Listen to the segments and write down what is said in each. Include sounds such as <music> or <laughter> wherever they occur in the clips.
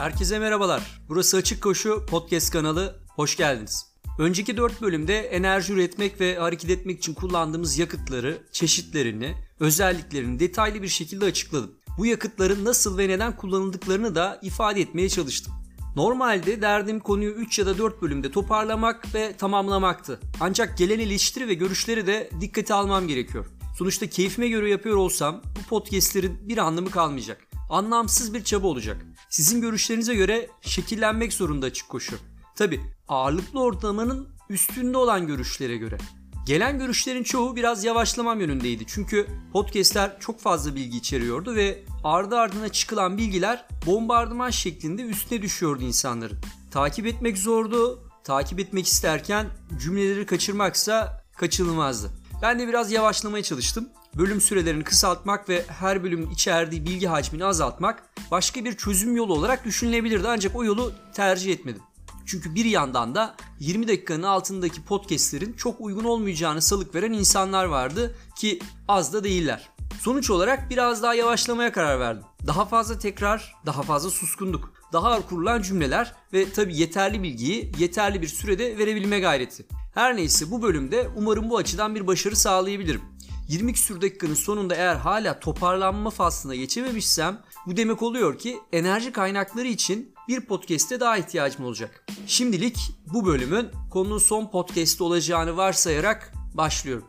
Herkese merhabalar. Burası Açık Koşu Podcast kanalı. Hoş geldiniz. Önceki 4 bölümde enerji üretmek ve hareket etmek için kullandığımız yakıtları, çeşitlerini, özelliklerini detaylı bir şekilde açıkladım. Bu yakıtların nasıl ve neden kullanıldıklarını da ifade etmeye çalıştım. Normalde derdim konuyu 3 ya da 4 bölümde toparlamak ve tamamlamaktı. Ancak gelen eleştiri ve görüşleri de dikkate almam gerekiyor. Sonuçta keyfime göre yapıyor olsam bu podcastlerin bir anlamı kalmayacak. Anlamsız bir çaba olacak. Sizin görüşlerinize göre şekillenmek zorunda açık koşu. Tabi ağırlıklı ortalamanın üstünde olan görüşlere göre. Gelen görüşlerin çoğu biraz yavaşlamam yönündeydi. Çünkü podcastler çok fazla bilgi içeriyordu ve ardı ardına çıkılan bilgiler bombardıman şeklinde üstüne düşüyordu insanların. Takip etmek zordu. Takip etmek isterken cümleleri kaçırmaksa kaçınılmazdı. Ben de biraz yavaşlamaya çalıştım. Bölüm sürelerini kısaltmak ve her bölümün içerdiği bilgi hacmini azaltmak başka bir çözüm yolu olarak düşünülebilirdi ancak o yolu tercih etmedim. Çünkü bir yandan da 20 dakikanın altındaki podcastlerin çok uygun olmayacağını salık veren insanlar vardı ki az da değiller. Sonuç olarak biraz daha yavaşlamaya karar verdim. Daha fazla tekrar, daha fazla suskunduk, daha ağır kurulan cümleler ve tabi yeterli bilgiyi yeterli bir sürede verebilme gayreti. Her neyse bu bölümde umarım bu açıdan bir başarı sağlayabilirim. 20 küsür dakikanın sonunda eğer hala toparlanma faslına geçememişsem bu demek oluyor ki enerji kaynakları için bir podcast'e daha ihtiyacım olacak. Şimdilik bu bölümün konunun son podcast olacağını varsayarak başlıyorum.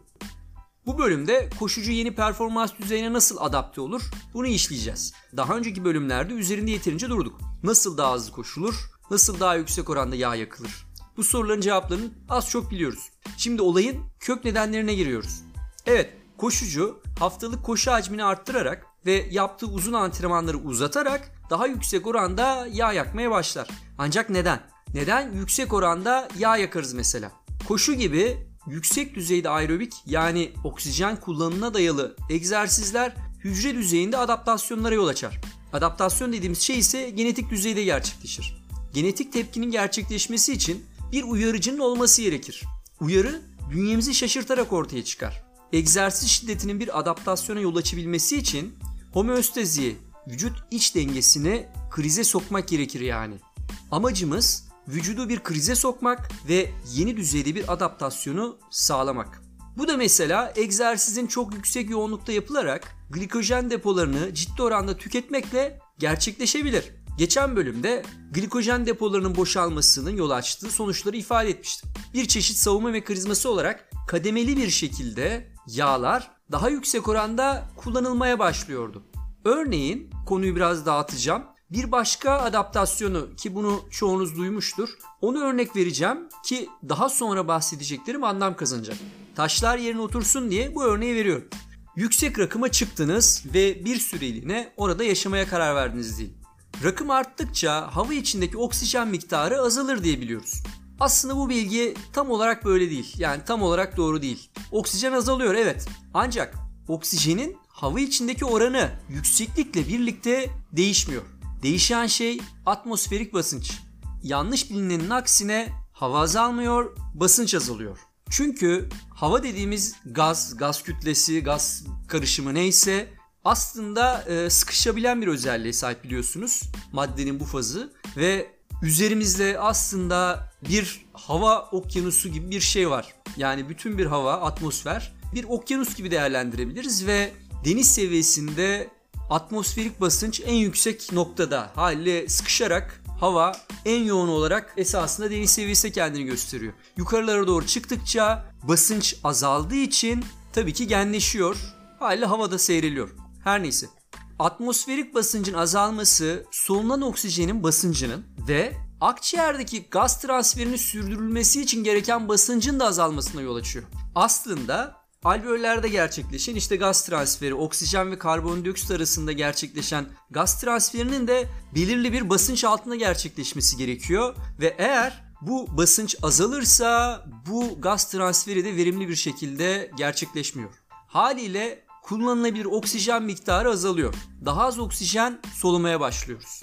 Bu bölümde koşucu yeni performans düzeyine nasıl adapte olur bunu işleyeceğiz. Daha önceki bölümlerde üzerinde yeterince durduk. Nasıl daha hızlı koşulur, nasıl daha yüksek oranda yağ yakılır. Bu soruların cevaplarını az çok biliyoruz. Şimdi olayın kök nedenlerine giriyoruz. Evet, koşucu haftalık koşu hacmini arttırarak ve yaptığı uzun antrenmanları uzatarak daha yüksek oranda yağ yakmaya başlar. Ancak neden? Neden yüksek oranda yağ yakarız mesela? Koşu gibi yüksek düzeyde aerobik yani oksijen kullanımına dayalı egzersizler hücre düzeyinde adaptasyonlara yol açar. Adaptasyon dediğimiz şey ise genetik düzeyde gerçekleşir. Genetik tepkinin gerçekleşmesi için bir uyarıcının olması gerekir. Uyarı bünyemizi şaşırtarak ortaya çıkar. Egzersiz şiddetinin bir adaptasyona yol açabilmesi için homeostaziyi, vücut iç dengesini krize sokmak gerekir yani. Amacımız vücudu bir krize sokmak ve yeni düzeyde bir adaptasyonu sağlamak. Bu da mesela egzersizin çok yüksek yoğunlukta yapılarak glikojen depolarını ciddi oranda tüketmekle gerçekleşebilir. Geçen bölümde glikojen depolarının boşalmasının yol açtığı sonuçları ifade etmiştim. Bir çeşit savunma mekanizması olarak kademeli bir şekilde yağlar daha yüksek oranda kullanılmaya başlıyordu. Örneğin konuyu biraz dağıtacağım. Bir başka adaptasyonu ki bunu çoğunuz duymuştur. Onu örnek vereceğim ki daha sonra bahsedeceklerim anlam kazanacak. Taşlar yerine otursun diye bu örneği veriyorum. Yüksek rakıma çıktınız ve bir süreliğine orada yaşamaya karar verdiniz değil. Rakım arttıkça hava içindeki oksijen miktarı azalır diye biliyoruz. Aslında bu bilgi tam olarak böyle değil. Yani tam olarak doğru değil. Oksijen azalıyor evet. Ancak oksijenin hava içindeki oranı yükseklikle birlikte değişmiyor. Değişen şey atmosferik basınç. Yanlış bilinenin aksine hava azalmıyor, basınç azalıyor. Çünkü hava dediğimiz gaz, gaz kütlesi, gaz karışımı neyse aslında e, sıkışabilen bir özelliğe sahip biliyorsunuz maddenin bu fazı ve üzerimizde aslında bir hava okyanusu gibi bir şey var. Yani bütün bir hava, atmosfer bir okyanus gibi değerlendirebiliriz ve deniz seviyesinde atmosferik basınç en yüksek noktada haliyle sıkışarak hava en yoğun olarak esasında deniz seviyesi kendini gösteriyor. Yukarılara doğru çıktıkça basınç azaldığı için tabii ki genleşiyor. Haliyle havada seyreliyor. Her neyse. Atmosferik basıncın azalması solunan oksijenin basıncının ve akciğerdeki gaz transferini sürdürülmesi için gereken basıncın da azalmasına yol açıyor. Aslında alveollerde gerçekleşen işte gaz transferi, oksijen ve karbondioksit arasında gerçekleşen gaz transferinin de belirli bir basınç altında gerçekleşmesi gerekiyor ve eğer bu basınç azalırsa bu gaz transferi de verimli bir şekilde gerçekleşmiyor. Haliyle kullanılabilir oksijen miktarı azalıyor. Daha az oksijen solumaya başlıyoruz.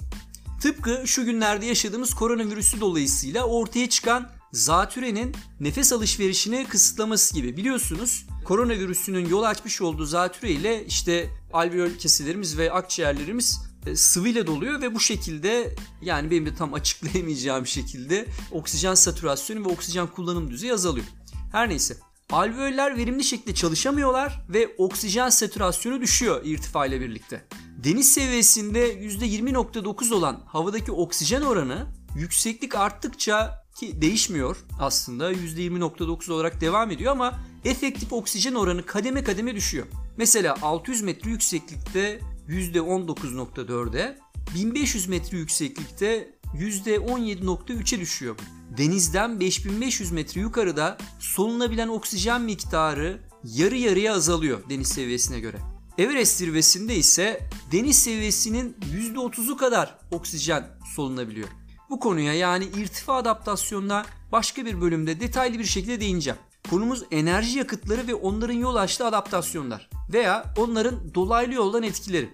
Tıpkı şu günlerde yaşadığımız koronavirüsü dolayısıyla ortaya çıkan zatürenin nefes alışverişini kısıtlaması gibi. Biliyorsunuz koronavirüsünün yol açmış olduğu zatüre ile işte alveol keselerimiz ve akciğerlerimiz e, sıvıyla doluyor ve bu şekilde yani benim de tam <laughs> açıklayamayacağım şekilde oksijen satürasyonu ve oksijen kullanım düzeyi azalıyor. Her neyse. Alveoller verimli şekilde çalışamıyorlar ve oksijen satürasyonu düşüyor irtifa ile birlikte. Deniz seviyesinde %20.9 olan havadaki oksijen oranı yükseklik arttıkça ki değişmiyor aslında %20.9 olarak devam ediyor ama efektif oksijen oranı kademe kademe düşüyor. Mesela 600 metre yükseklikte %19.4'e, 1500 metre yükseklikte %17.3'e düşüyor. Denizden 5500 metre yukarıda solunabilen oksijen miktarı yarı yarıya azalıyor deniz seviyesine göre. Everest zirvesinde ise deniz seviyesinin %30'u kadar oksijen solunabiliyor. Bu konuya yani irtifa adaptasyonuna başka bir bölümde detaylı bir şekilde değineceğim. Konumuz enerji yakıtları ve onların yol açtığı adaptasyonlar veya onların dolaylı yoldan etkileri.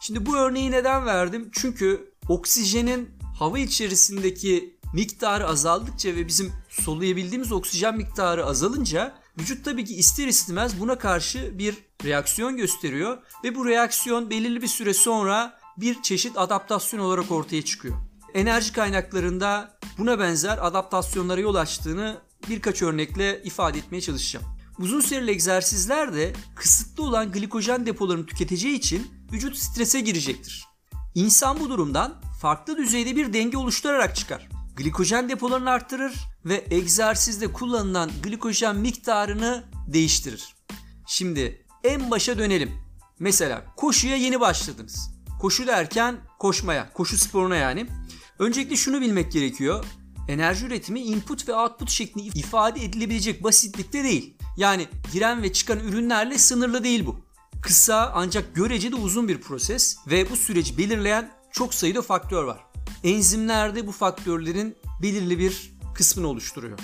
Şimdi bu örneği neden verdim? Çünkü oksijenin hava içerisindeki miktarı azaldıkça ve bizim soluyabildiğimiz oksijen miktarı azalınca vücut tabii ki ister istemez buna karşı bir reaksiyon gösteriyor ve bu reaksiyon belirli bir süre sonra bir çeşit adaptasyon olarak ortaya çıkıyor. Enerji kaynaklarında buna benzer adaptasyonlara yol açtığını birkaç örnekle ifade etmeye çalışacağım. Uzun süreli egzersizler de kısıtlı olan glikojen depolarını tüketeceği için vücut strese girecektir. İnsan bu durumdan farklı düzeyde bir denge oluşturarak çıkar. Glikojen depolarını arttırır ve egzersizde kullanılan glikojen miktarını değiştirir. Şimdi en başa dönelim. Mesela koşuya yeni başladınız. Koşu derken koşmaya, koşu sporuna yani. Öncelikle şunu bilmek gerekiyor. Enerji üretimi input ve output şeklinde ifade edilebilecek basitlikte değil. Yani giren ve çıkan ürünlerle sınırlı değil bu. Kısa ancak göreceli uzun bir proses ve bu süreci belirleyen çok sayıda faktör var. Enzimler de bu faktörlerin belirli bir kısmını oluşturuyor.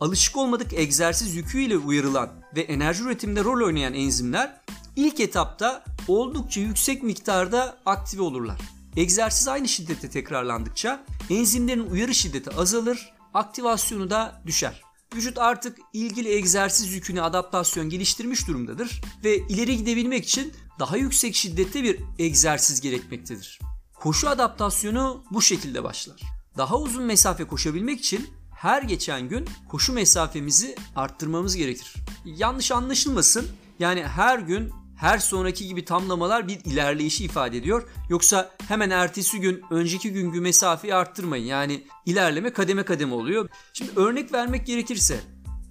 Alışık olmadık egzersiz yüküyle uyarılan ve enerji üretiminde rol oynayan enzimler ilk etapta oldukça yüksek miktarda aktive olurlar. Egzersiz aynı şiddette tekrarlandıkça enzimlerin uyarı şiddeti azalır, aktivasyonu da düşer. Vücut artık ilgili egzersiz yüküne adaptasyon geliştirmiş durumdadır ve ileri gidebilmek için daha yüksek şiddette bir egzersiz gerekmektedir. Koşu adaptasyonu bu şekilde başlar. Daha uzun mesafe koşabilmek için her geçen gün koşu mesafemizi arttırmamız gerekir. Yanlış anlaşılmasın. Yani her gün her sonraki gibi tamlamalar bir ilerleyişi ifade ediyor. Yoksa hemen ertesi gün önceki günkü mesafeyi arttırmayın. Yani ilerleme kademe kademe oluyor. Şimdi örnek vermek gerekirse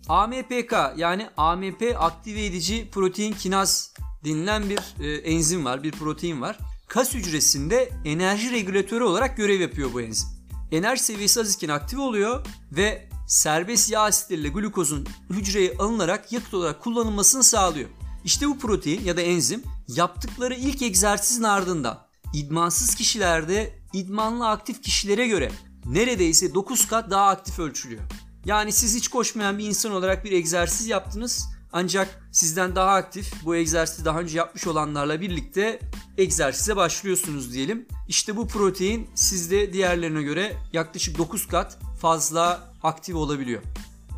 AMPK yani AMP aktive edici protein kinaz denilen bir e, enzim var, bir protein var. Kas hücresinde enerji regülatörü olarak görev yapıyor bu enzim. Enerji seviyesi az iken aktive oluyor ve serbest yağ asitleriyle glukozun hücreye alınarak yakıt olarak kullanılmasını sağlıyor. İşte bu protein ya da enzim yaptıkları ilk egzersizin ardından idmansız kişilerde idmanlı aktif kişilere göre neredeyse 9 kat daha aktif ölçülüyor. Yani siz hiç koşmayan bir insan olarak bir egzersiz yaptınız ancak sizden daha aktif bu egzersizi daha önce yapmış olanlarla birlikte egzersize başlıyorsunuz diyelim. İşte bu protein sizde diğerlerine göre yaklaşık 9 kat fazla aktif olabiliyor.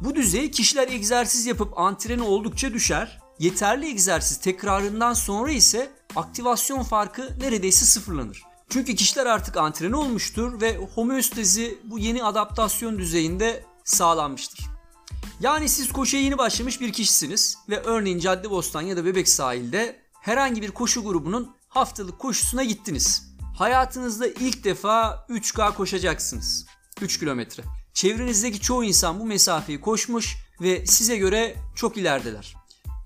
Bu düzey kişiler egzersiz yapıp antreni oldukça düşer Yeterli egzersiz tekrarından sonra ise aktivasyon farkı neredeyse sıfırlanır. Çünkü kişiler artık antrenör olmuştur ve homeostezi bu yeni adaptasyon düzeyinde sağlanmıştır. Yani siz koşuya yeni başlamış bir kişisiniz ve örneğin Caddebostan ya da Bebek sahilde herhangi bir koşu grubunun haftalık koşusuna gittiniz. Hayatınızda ilk defa 3K koşacaksınız. 3 kilometre. Çevrenizdeki çoğu insan bu mesafeyi koşmuş ve size göre çok ilerideler.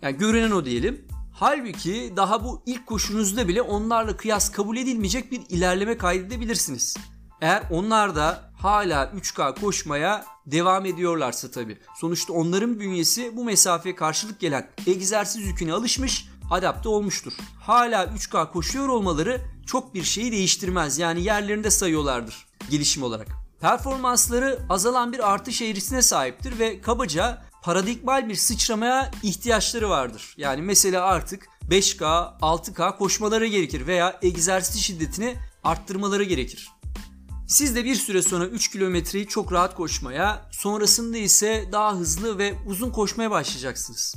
Yani görünen o diyelim. Halbuki daha bu ilk koşunuzda bile onlarla kıyas kabul edilmeyecek bir ilerleme kaydedebilirsiniz. Eğer onlar da hala 3K koşmaya devam ediyorlarsa tabii. Sonuçta onların bünyesi bu mesafeye karşılık gelen egzersiz yüküne alışmış, adapte olmuştur. Hala 3K koşuyor olmaları çok bir şeyi değiştirmez. Yani yerlerinde sayıyorlardır gelişim olarak. Performansları azalan bir artış eğrisine sahiptir ve kabaca paradigmal bir sıçramaya ihtiyaçları vardır. Yani mesela artık 5K, 6K koşmaları gerekir veya egzersiz şiddetini arttırmaları gerekir. Siz de bir süre sonra 3 kilometreyi çok rahat koşmaya, sonrasında ise daha hızlı ve uzun koşmaya başlayacaksınız.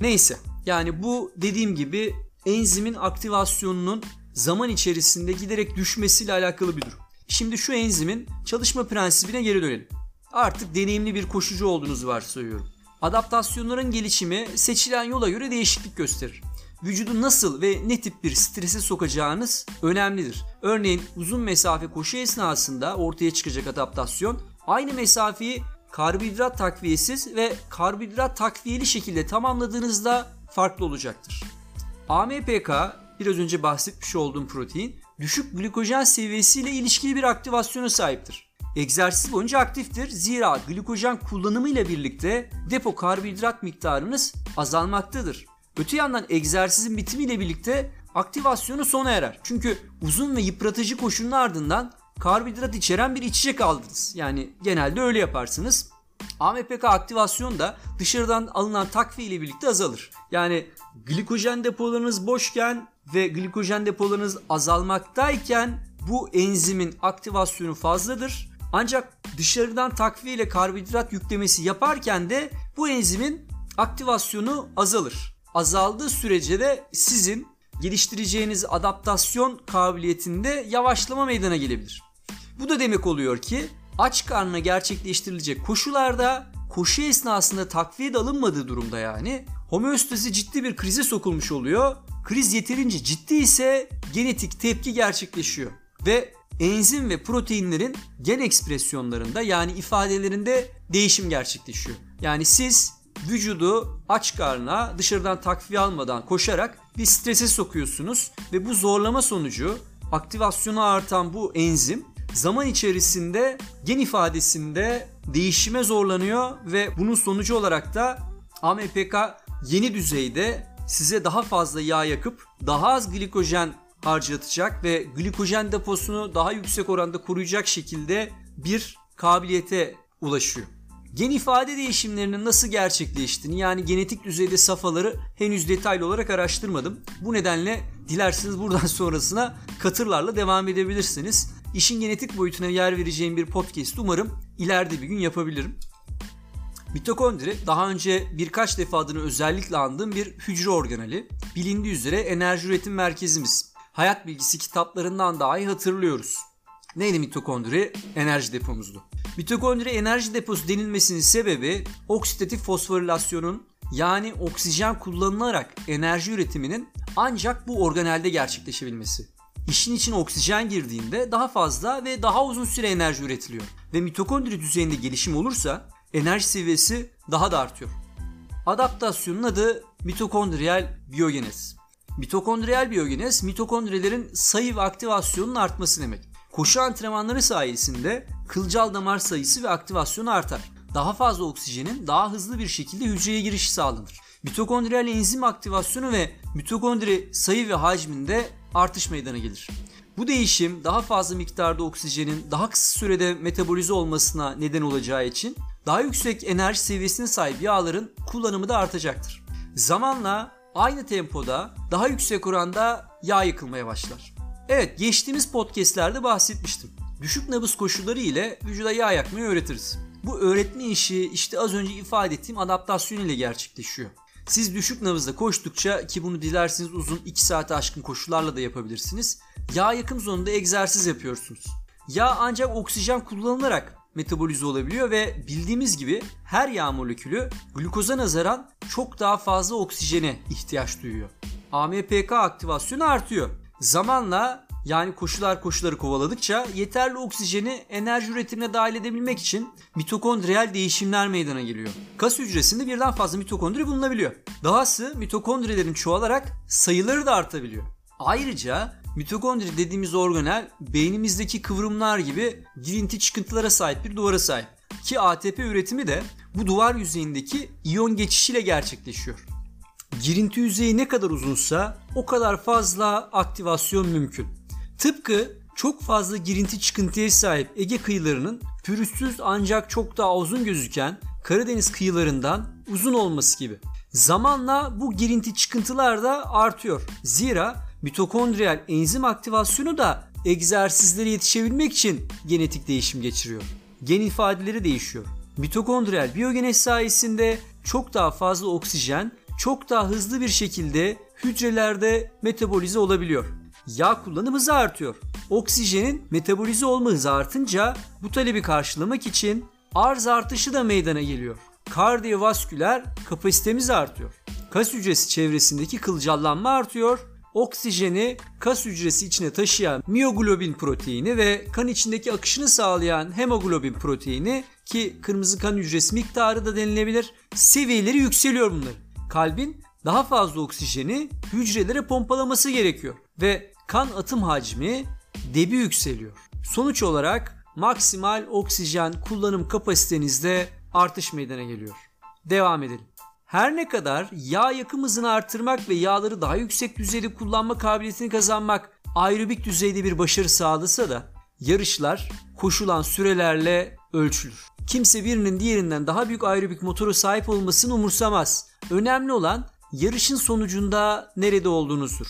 Neyse yani bu dediğim gibi enzimin aktivasyonunun zaman içerisinde giderek düşmesiyle alakalı bir durum. Şimdi şu enzimin çalışma prensibine geri dönelim. Artık deneyimli bir koşucu olduğunuzu varsayıyorum. Adaptasyonların gelişimi seçilen yola göre değişiklik gösterir. Vücudu nasıl ve ne tip bir strese sokacağınız önemlidir. Örneğin uzun mesafe koşu esnasında ortaya çıkacak adaptasyon aynı mesafeyi karbonhidrat takviyesiz ve karbonhidrat takviyeli şekilde tamamladığınızda farklı olacaktır. AMPK biraz önce bahsetmiş olduğum protein düşük glikojen seviyesiyle ilişkili bir aktivasyona sahiptir. Egzersiz boyunca aktiftir zira glikojen kullanımı ile birlikte depo karbonhidrat miktarınız azalmaktadır. Öte yandan egzersizin bitimiyle birlikte aktivasyonu sona erer. Çünkü uzun ve yıpratıcı koşunun ardından karbonhidrat içeren bir içecek aldınız. Yani genelde öyle yaparsınız. AMPK aktivasyon da dışarıdan alınan takviye ile birlikte azalır. Yani glikojen depolarınız boşken ve glikojen depolarınız azalmaktayken bu enzimin aktivasyonu fazladır. Ancak dışarıdan takviye ile karbonhidrat yüklemesi yaparken de bu enzimin aktivasyonu azalır. Azaldığı sürece de sizin geliştireceğiniz adaptasyon kabiliyetinde yavaşlama meydana gelebilir. Bu da demek oluyor ki aç karnına gerçekleştirilecek koşularda koşu esnasında takviye de alınmadığı durumda yani homeostasi ciddi bir krize sokulmuş oluyor. Kriz yeterince ciddi ise genetik tepki gerçekleşiyor ve enzim ve proteinlerin gen ekspresyonlarında yani ifadelerinde değişim gerçekleşiyor. Yani siz vücudu aç karnına dışarıdan takviye almadan koşarak bir strese sokuyorsunuz ve bu zorlama sonucu aktivasyonu artan bu enzim zaman içerisinde gen ifadesinde değişime zorlanıyor ve bunun sonucu olarak da AMPK yeni düzeyde size daha fazla yağ yakıp daha az glikojen harcatacak ve glikojen deposunu daha yüksek oranda koruyacak şekilde bir kabiliyete ulaşıyor. Gen ifade değişimlerinin nasıl gerçekleştiğini yani genetik düzeyde safhaları henüz detaylı olarak araştırmadım. Bu nedenle dilerseniz buradan <laughs> sonrasına katırlarla devam edebilirsiniz. İşin genetik boyutuna yer vereceğim bir podcast umarım ileride bir gün yapabilirim. Mitokondri daha önce birkaç defa adını özellikle andığım bir hücre organeli. Bilindiği üzere enerji üretim merkezimiz. Hayat bilgisi kitaplarından dahi hatırlıyoruz. Neydi mitokondri? Enerji depomuzdu. Mitokondri enerji deposu denilmesinin sebebi oksidatif fosforilasyonun yani oksijen kullanılarak enerji üretiminin ancak bu organelde gerçekleşebilmesi. İşin içine oksijen girdiğinde daha fazla ve daha uzun süre enerji üretiliyor. Ve mitokondri düzeyinde gelişim olursa enerji seviyesi daha da artıyor. Adaptasyonun adı mitokondriyal biyogenez. Mitokondriyal biyogenez mitokondrilerin sayı ve aktivasyonunun artması demek. Koşu antrenmanları sayesinde kılcal damar sayısı ve aktivasyonu artar. Daha fazla oksijenin daha hızlı bir şekilde hücreye girişi sağlanır. Mitokondriyal enzim aktivasyonu ve mitokondri sayı ve hacminde artış meydana gelir. Bu değişim daha fazla miktarda oksijenin daha kısa sürede metabolize olmasına neden olacağı için daha yüksek enerji seviyesine sahip yağların kullanımı da artacaktır. Zamanla aynı tempoda daha yüksek oranda yağ yıkılmaya başlar. Evet geçtiğimiz podcastlerde bahsetmiştim. Düşük nabız koşulları ile vücuda yağ yakmayı öğretiriz. Bu öğretme işi işte az önce ifade ettiğim adaptasyon ile gerçekleşiyor. Siz düşük nabızda koştukça ki bunu dilerseniz uzun 2 saate aşkın koşularla da yapabilirsiniz. Yağ yakım zonunda egzersiz yapıyorsunuz. Yağ ancak oksijen kullanılarak metabolize olabiliyor ve bildiğimiz gibi her yağ molekülü glukoza nazaran çok daha fazla oksijene ihtiyaç duyuyor. AMPK aktivasyonu artıyor. Zamanla yani koşular koşuları kovaladıkça yeterli oksijeni enerji üretimine dahil edebilmek için mitokondriyal değişimler meydana geliyor. Kas hücresinde birden fazla mitokondri bulunabiliyor. Dahası mitokondrilerin çoğalarak sayıları da artabiliyor. Ayrıca mitokondri dediğimiz organel beynimizdeki kıvrımlar gibi girinti çıkıntılara sahip bir duvara sahip. Ki ATP üretimi de bu duvar yüzeyindeki iyon geçişiyle gerçekleşiyor. Girinti yüzeyi ne kadar uzunsa o kadar fazla aktivasyon mümkün. Tıpkı çok fazla girinti çıkıntıya sahip Ege kıyılarının pürüzsüz ancak çok daha uzun gözüken Karadeniz kıyılarından uzun olması gibi. Zamanla bu girinti çıkıntılar da artıyor. Zira mitokondriyal enzim aktivasyonu da egzersizlere yetişebilmek için genetik değişim geçiriyor. Gen ifadeleri değişiyor. Mitokondriyal biyogenez sayesinde çok daha fazla oksijen çok daha hızlı bir şekilde hücrelerde metabolize olabiliyor. yağ kullanım hızı artıyor. Oksijenin metabolize olma hızı artınca bu talebi karşılamak için arz artışı da meydana geliyor. Kardiyovasküler kapasitemiz artıyor. Kas hücresi çevresindeki kılcallanma artıyor. Oksijeni kas hücresi içine taşıyan miyoglobin proteini ve kan içindeki akışını sağlayan hemoglobin proteini ki kırmızı kan hücresi miktarı da denilebilir. Seviyeleri yükseliyor bunların. Kalbin daha fazla oksijeni hücrelere pompalaması gerekiyor ve kan atım hacmi debi yükseliyor. Sonuç olarak maksimal oksijen kullanım kapasitenizde artış meydana geliyor. Devam edelim. Her ne kadar yağ yakım hızını artırmak ve yağları daha yüksek düzeyde kullanma kabiliyetini kazanmak aerobik düzeyde bir başarı sağlasa da yarışlar koşulan sürelerle ölçülür. Kimse birinin diğerinden daha büyük aerobik motoru sahip olmasını umursamaz. Önemli olan yarışın sonucunda nerede olduğunuzdur.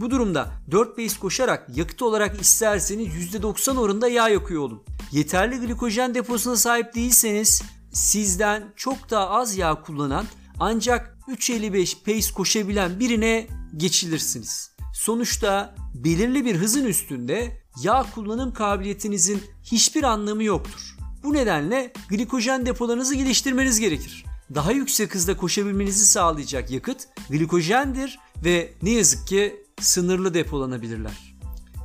Bu durumda 4 pace koşarak yakıt olarak isterseniz %90 oranında yağ yakıyor olun. Yeterli glikojen deposuna sahip değilseniz sizden çok daha az yağ kullanan ancak 3.55 pace koşabilen birine geçilirsiniz. Sonuçta belirli bir hızın üstünde yağ kullanım kabiliyetinizin hiçbir anlamı yoktur. Bu nedenle glikojen depolarınızı geliştirmeniz gerekir. Daha yüksek hızda koşabilmenizi sağlayacak yakıt glikojendir ve ne yazık ki sınırlı depolanabilirler.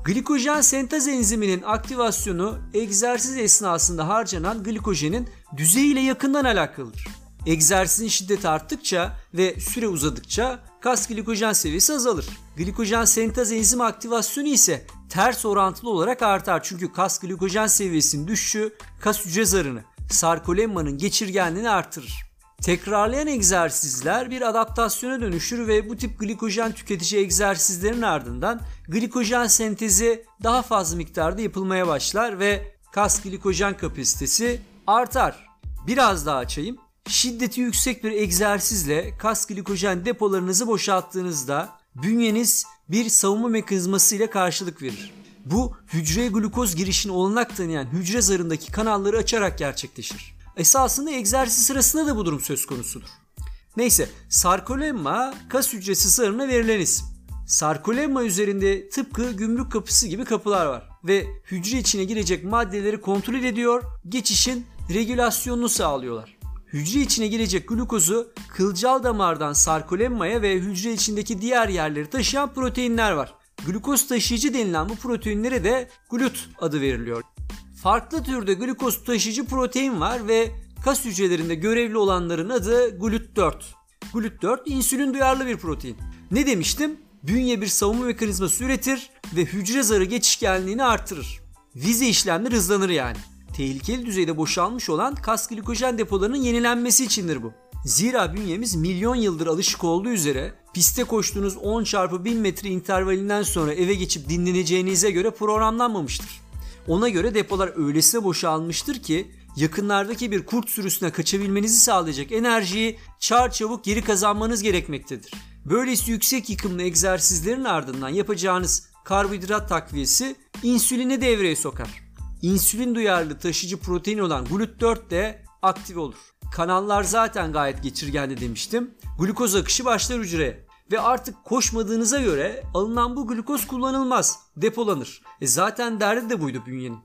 Glikojen sentez enziminin aktivasyonu egzersiz esnasında harcanan glikojenin düzeyiyle yakından alakalıdır. Egzersizin şiddeti arttıkça ve süre uzadıkça kas glikojen seviyesi azalır. Glikojen sentez enzimi aktivasyonu ise ters orantılı olarak artar. Çünkü kas glikojen seviyesinin düşüşü kas hücre zarını, sarkolemmanın geçirgenliğini artırır. Tekrarlayan egzersizler bir adaptasyona dönüşür ve bu tip glikojen tüketici egzersizlerin ardından glikojen sentezi daha fazla miktarda yapılmaya başlar ve kas glikojen kapasitesi artar. Biraz daha açayım. Şiddeti yüksek bir egzersizle kas glikojen depolarınızı boşalttığınızda bünyeniz bir savunma mekanizması ile karşılık verir. Bu hücreye glukoz girişini olanak tanıyan hücre zarındaki kanalları açarak gerçekleşir. Esasında egzersiz sırasında da bu durum söz konusudur. Neyse sarkolemma kas hücresi zarına verilen isim. Sarkolemma üzerinde tıpkı gümrük kapısı gibi kapılar var ve hücre içine girecek maddeleri kontrol ediyor, geçişin regülasyonunu sağlıyorlar. Hücre içine girecek glukozu kılcal damardan sarkolemmaya ve hücre içindeki diğer yerleri taşıyan proteinler var. Glukoz taşıyıcı denilen bu proteinlere de glut adı veriliyor. Farklı türde glukoz taşıyıcı protein var ve kas hücrelerinde görevli olanların adı GLUT4. GLUT4 insülin duyarlı bir protein. Ne demiştim? Bünye bir savunma mekanizması üretir ve hücre zarı geçişkenliğini artırır. Vize işlemleri hızlanır yani. Tehlikeli düzeyde boşalmış olan kas glikojen depolarının yenilenmesi içindir bu. Zira bünyemiz milyon yıldır alışık olduğu üzere piste koştuğunuz 10 çarpı 1000 metre intervalinden sonra eve geçip dinleneceğinize göre programlanmamıştır. Ona göre depolar öylesine boşalmıştır ki yakınlardaki bir kurt sürüsüne kaçabilmenizi sağlayacak enerjiyi çar çabuk geri kazanmanız gerekmektedir. Böylesi yüksek yıkımlı egzersizlerin ardından yapacağınız karbonhidrat takviyesi insülini devreye sokar. İnsülin duyarlı taşıyıcı protein olan GLUT4 de aktif olur. Kanallar zaten gayet geçirgendi demiştim. Glukoz akışı başlar hücreye ve artık koşmadığınıza göre alınan bu glukoz kullanılmaz, depolanır. E zaten derdi de buydu bünyenin.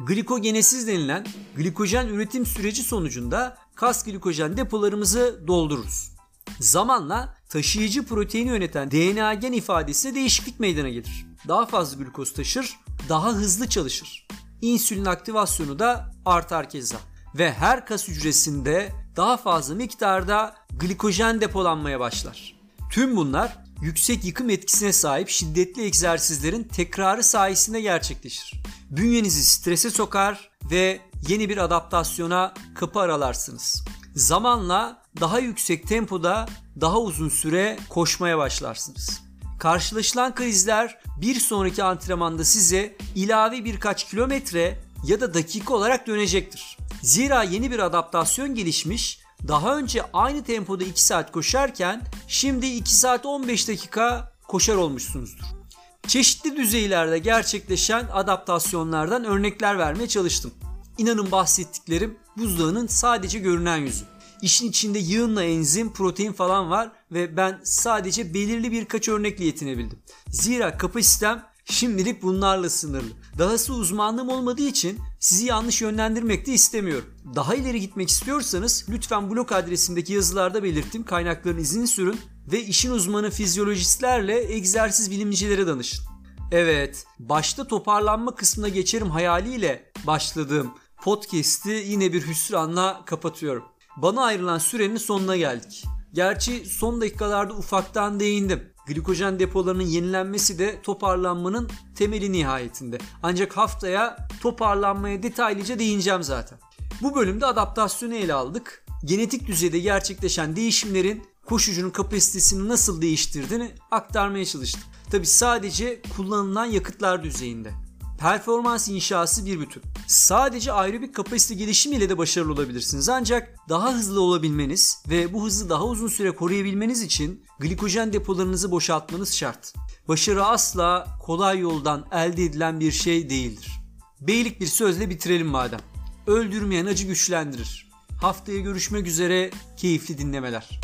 Glikogenesiz denilen glikojen üretim süreci sonucunda kas glikojen depolarımızı doldururuz. Zamanla taşıyıcı proteini yöneten DNA gen ifadesine değişiklik meydana gelir. Daha fazla glukoz taşır, daha hızlı çalışır. İnsülin aktivasyonu da artar keza ve her kas hücresinde daha fazla miktarda glikojen depolanmaya başlar. Tüm bunlar yüksek yıkım etkisine sahip şiddetli egzersizlerin tekrarı sayesinde gerçekleşir. Bünyenizi strese sokar ve yeni bir adaptasyona kapı aralarsınız. Zamanla daha yüksek tempoda daha uzun süre koşmaya başlarsınız. Karşılaşılan krizler bir sonraki antrenmanda size ilave birkaç kilometre ya da dakika olarak dönecektir. Zira yeni bir adaptasyon gelişmiş daha önce aynı tempoda 2 saat koşarken şimdi 2 saat 15 dakika koşar olmuşsunuzdur. Çeşitli düzeylerde gerçekleşen adaptasyonlardan örnekler vermeye çalıştım. İnanın bahsettiklerim buzdağının sadece görünen yüzü. İşin içinde yığınla enzim, protein falan var ve ben sadece belirli birkaç örnekle yetinebildim. Zira kapasitem şimdilik bunlarla sınırlı. Dahası uzmanlığım olmadığı için sizi yanlış yönlendirmek de istemiyorum. Daha ileri gitmek istiyorsanız lütfen blog adresimdeki yazılarda belirttiğim kaynakların izini sürün ve işin uzmanı fizyolojistlerle egzersiz bilimcilere danışın. Evet, başta toparlanma kısmına geçerim hayaliyle başladığım podcast'i yine bir hüsranla kapatıyorum. Bana ayrılan sürenin sonuna geldik. Gerçi son dakikalarda ufaktan değindim. Glikojen depolarının yenilenmesi de toparlanmanın temeli nihayetinde. Ancak haftaya toparlanmaya detaylıca değineceğim zaten. Bu bölümde adaptasyonu ele aldık. Genetik düzeyde gerçekleşen değişimlerin koşucunun kapasitesini nasıl değiştirdiğini aktarmaya çalıştım. Tabi sadece kullanılan yakıtlar düzeyinde. Performans inşası bir bütün. Sadece aerobik kapasite gelişimiyle de başarılı olabilirsiniz. Ancak daha hızlı olabilmeniz ve bu hızı daha uzun süre koruyabilmeniz için glikojen depolarınızı boşaltmanız şart. Başarı asla kolay yoldan elde edilen bir şey değildir. Beylik bir sözle bitirelim madem. Öldürmeyen acı güçlendirir. Haftaya görüşmek üzere keyifli dinlemeler.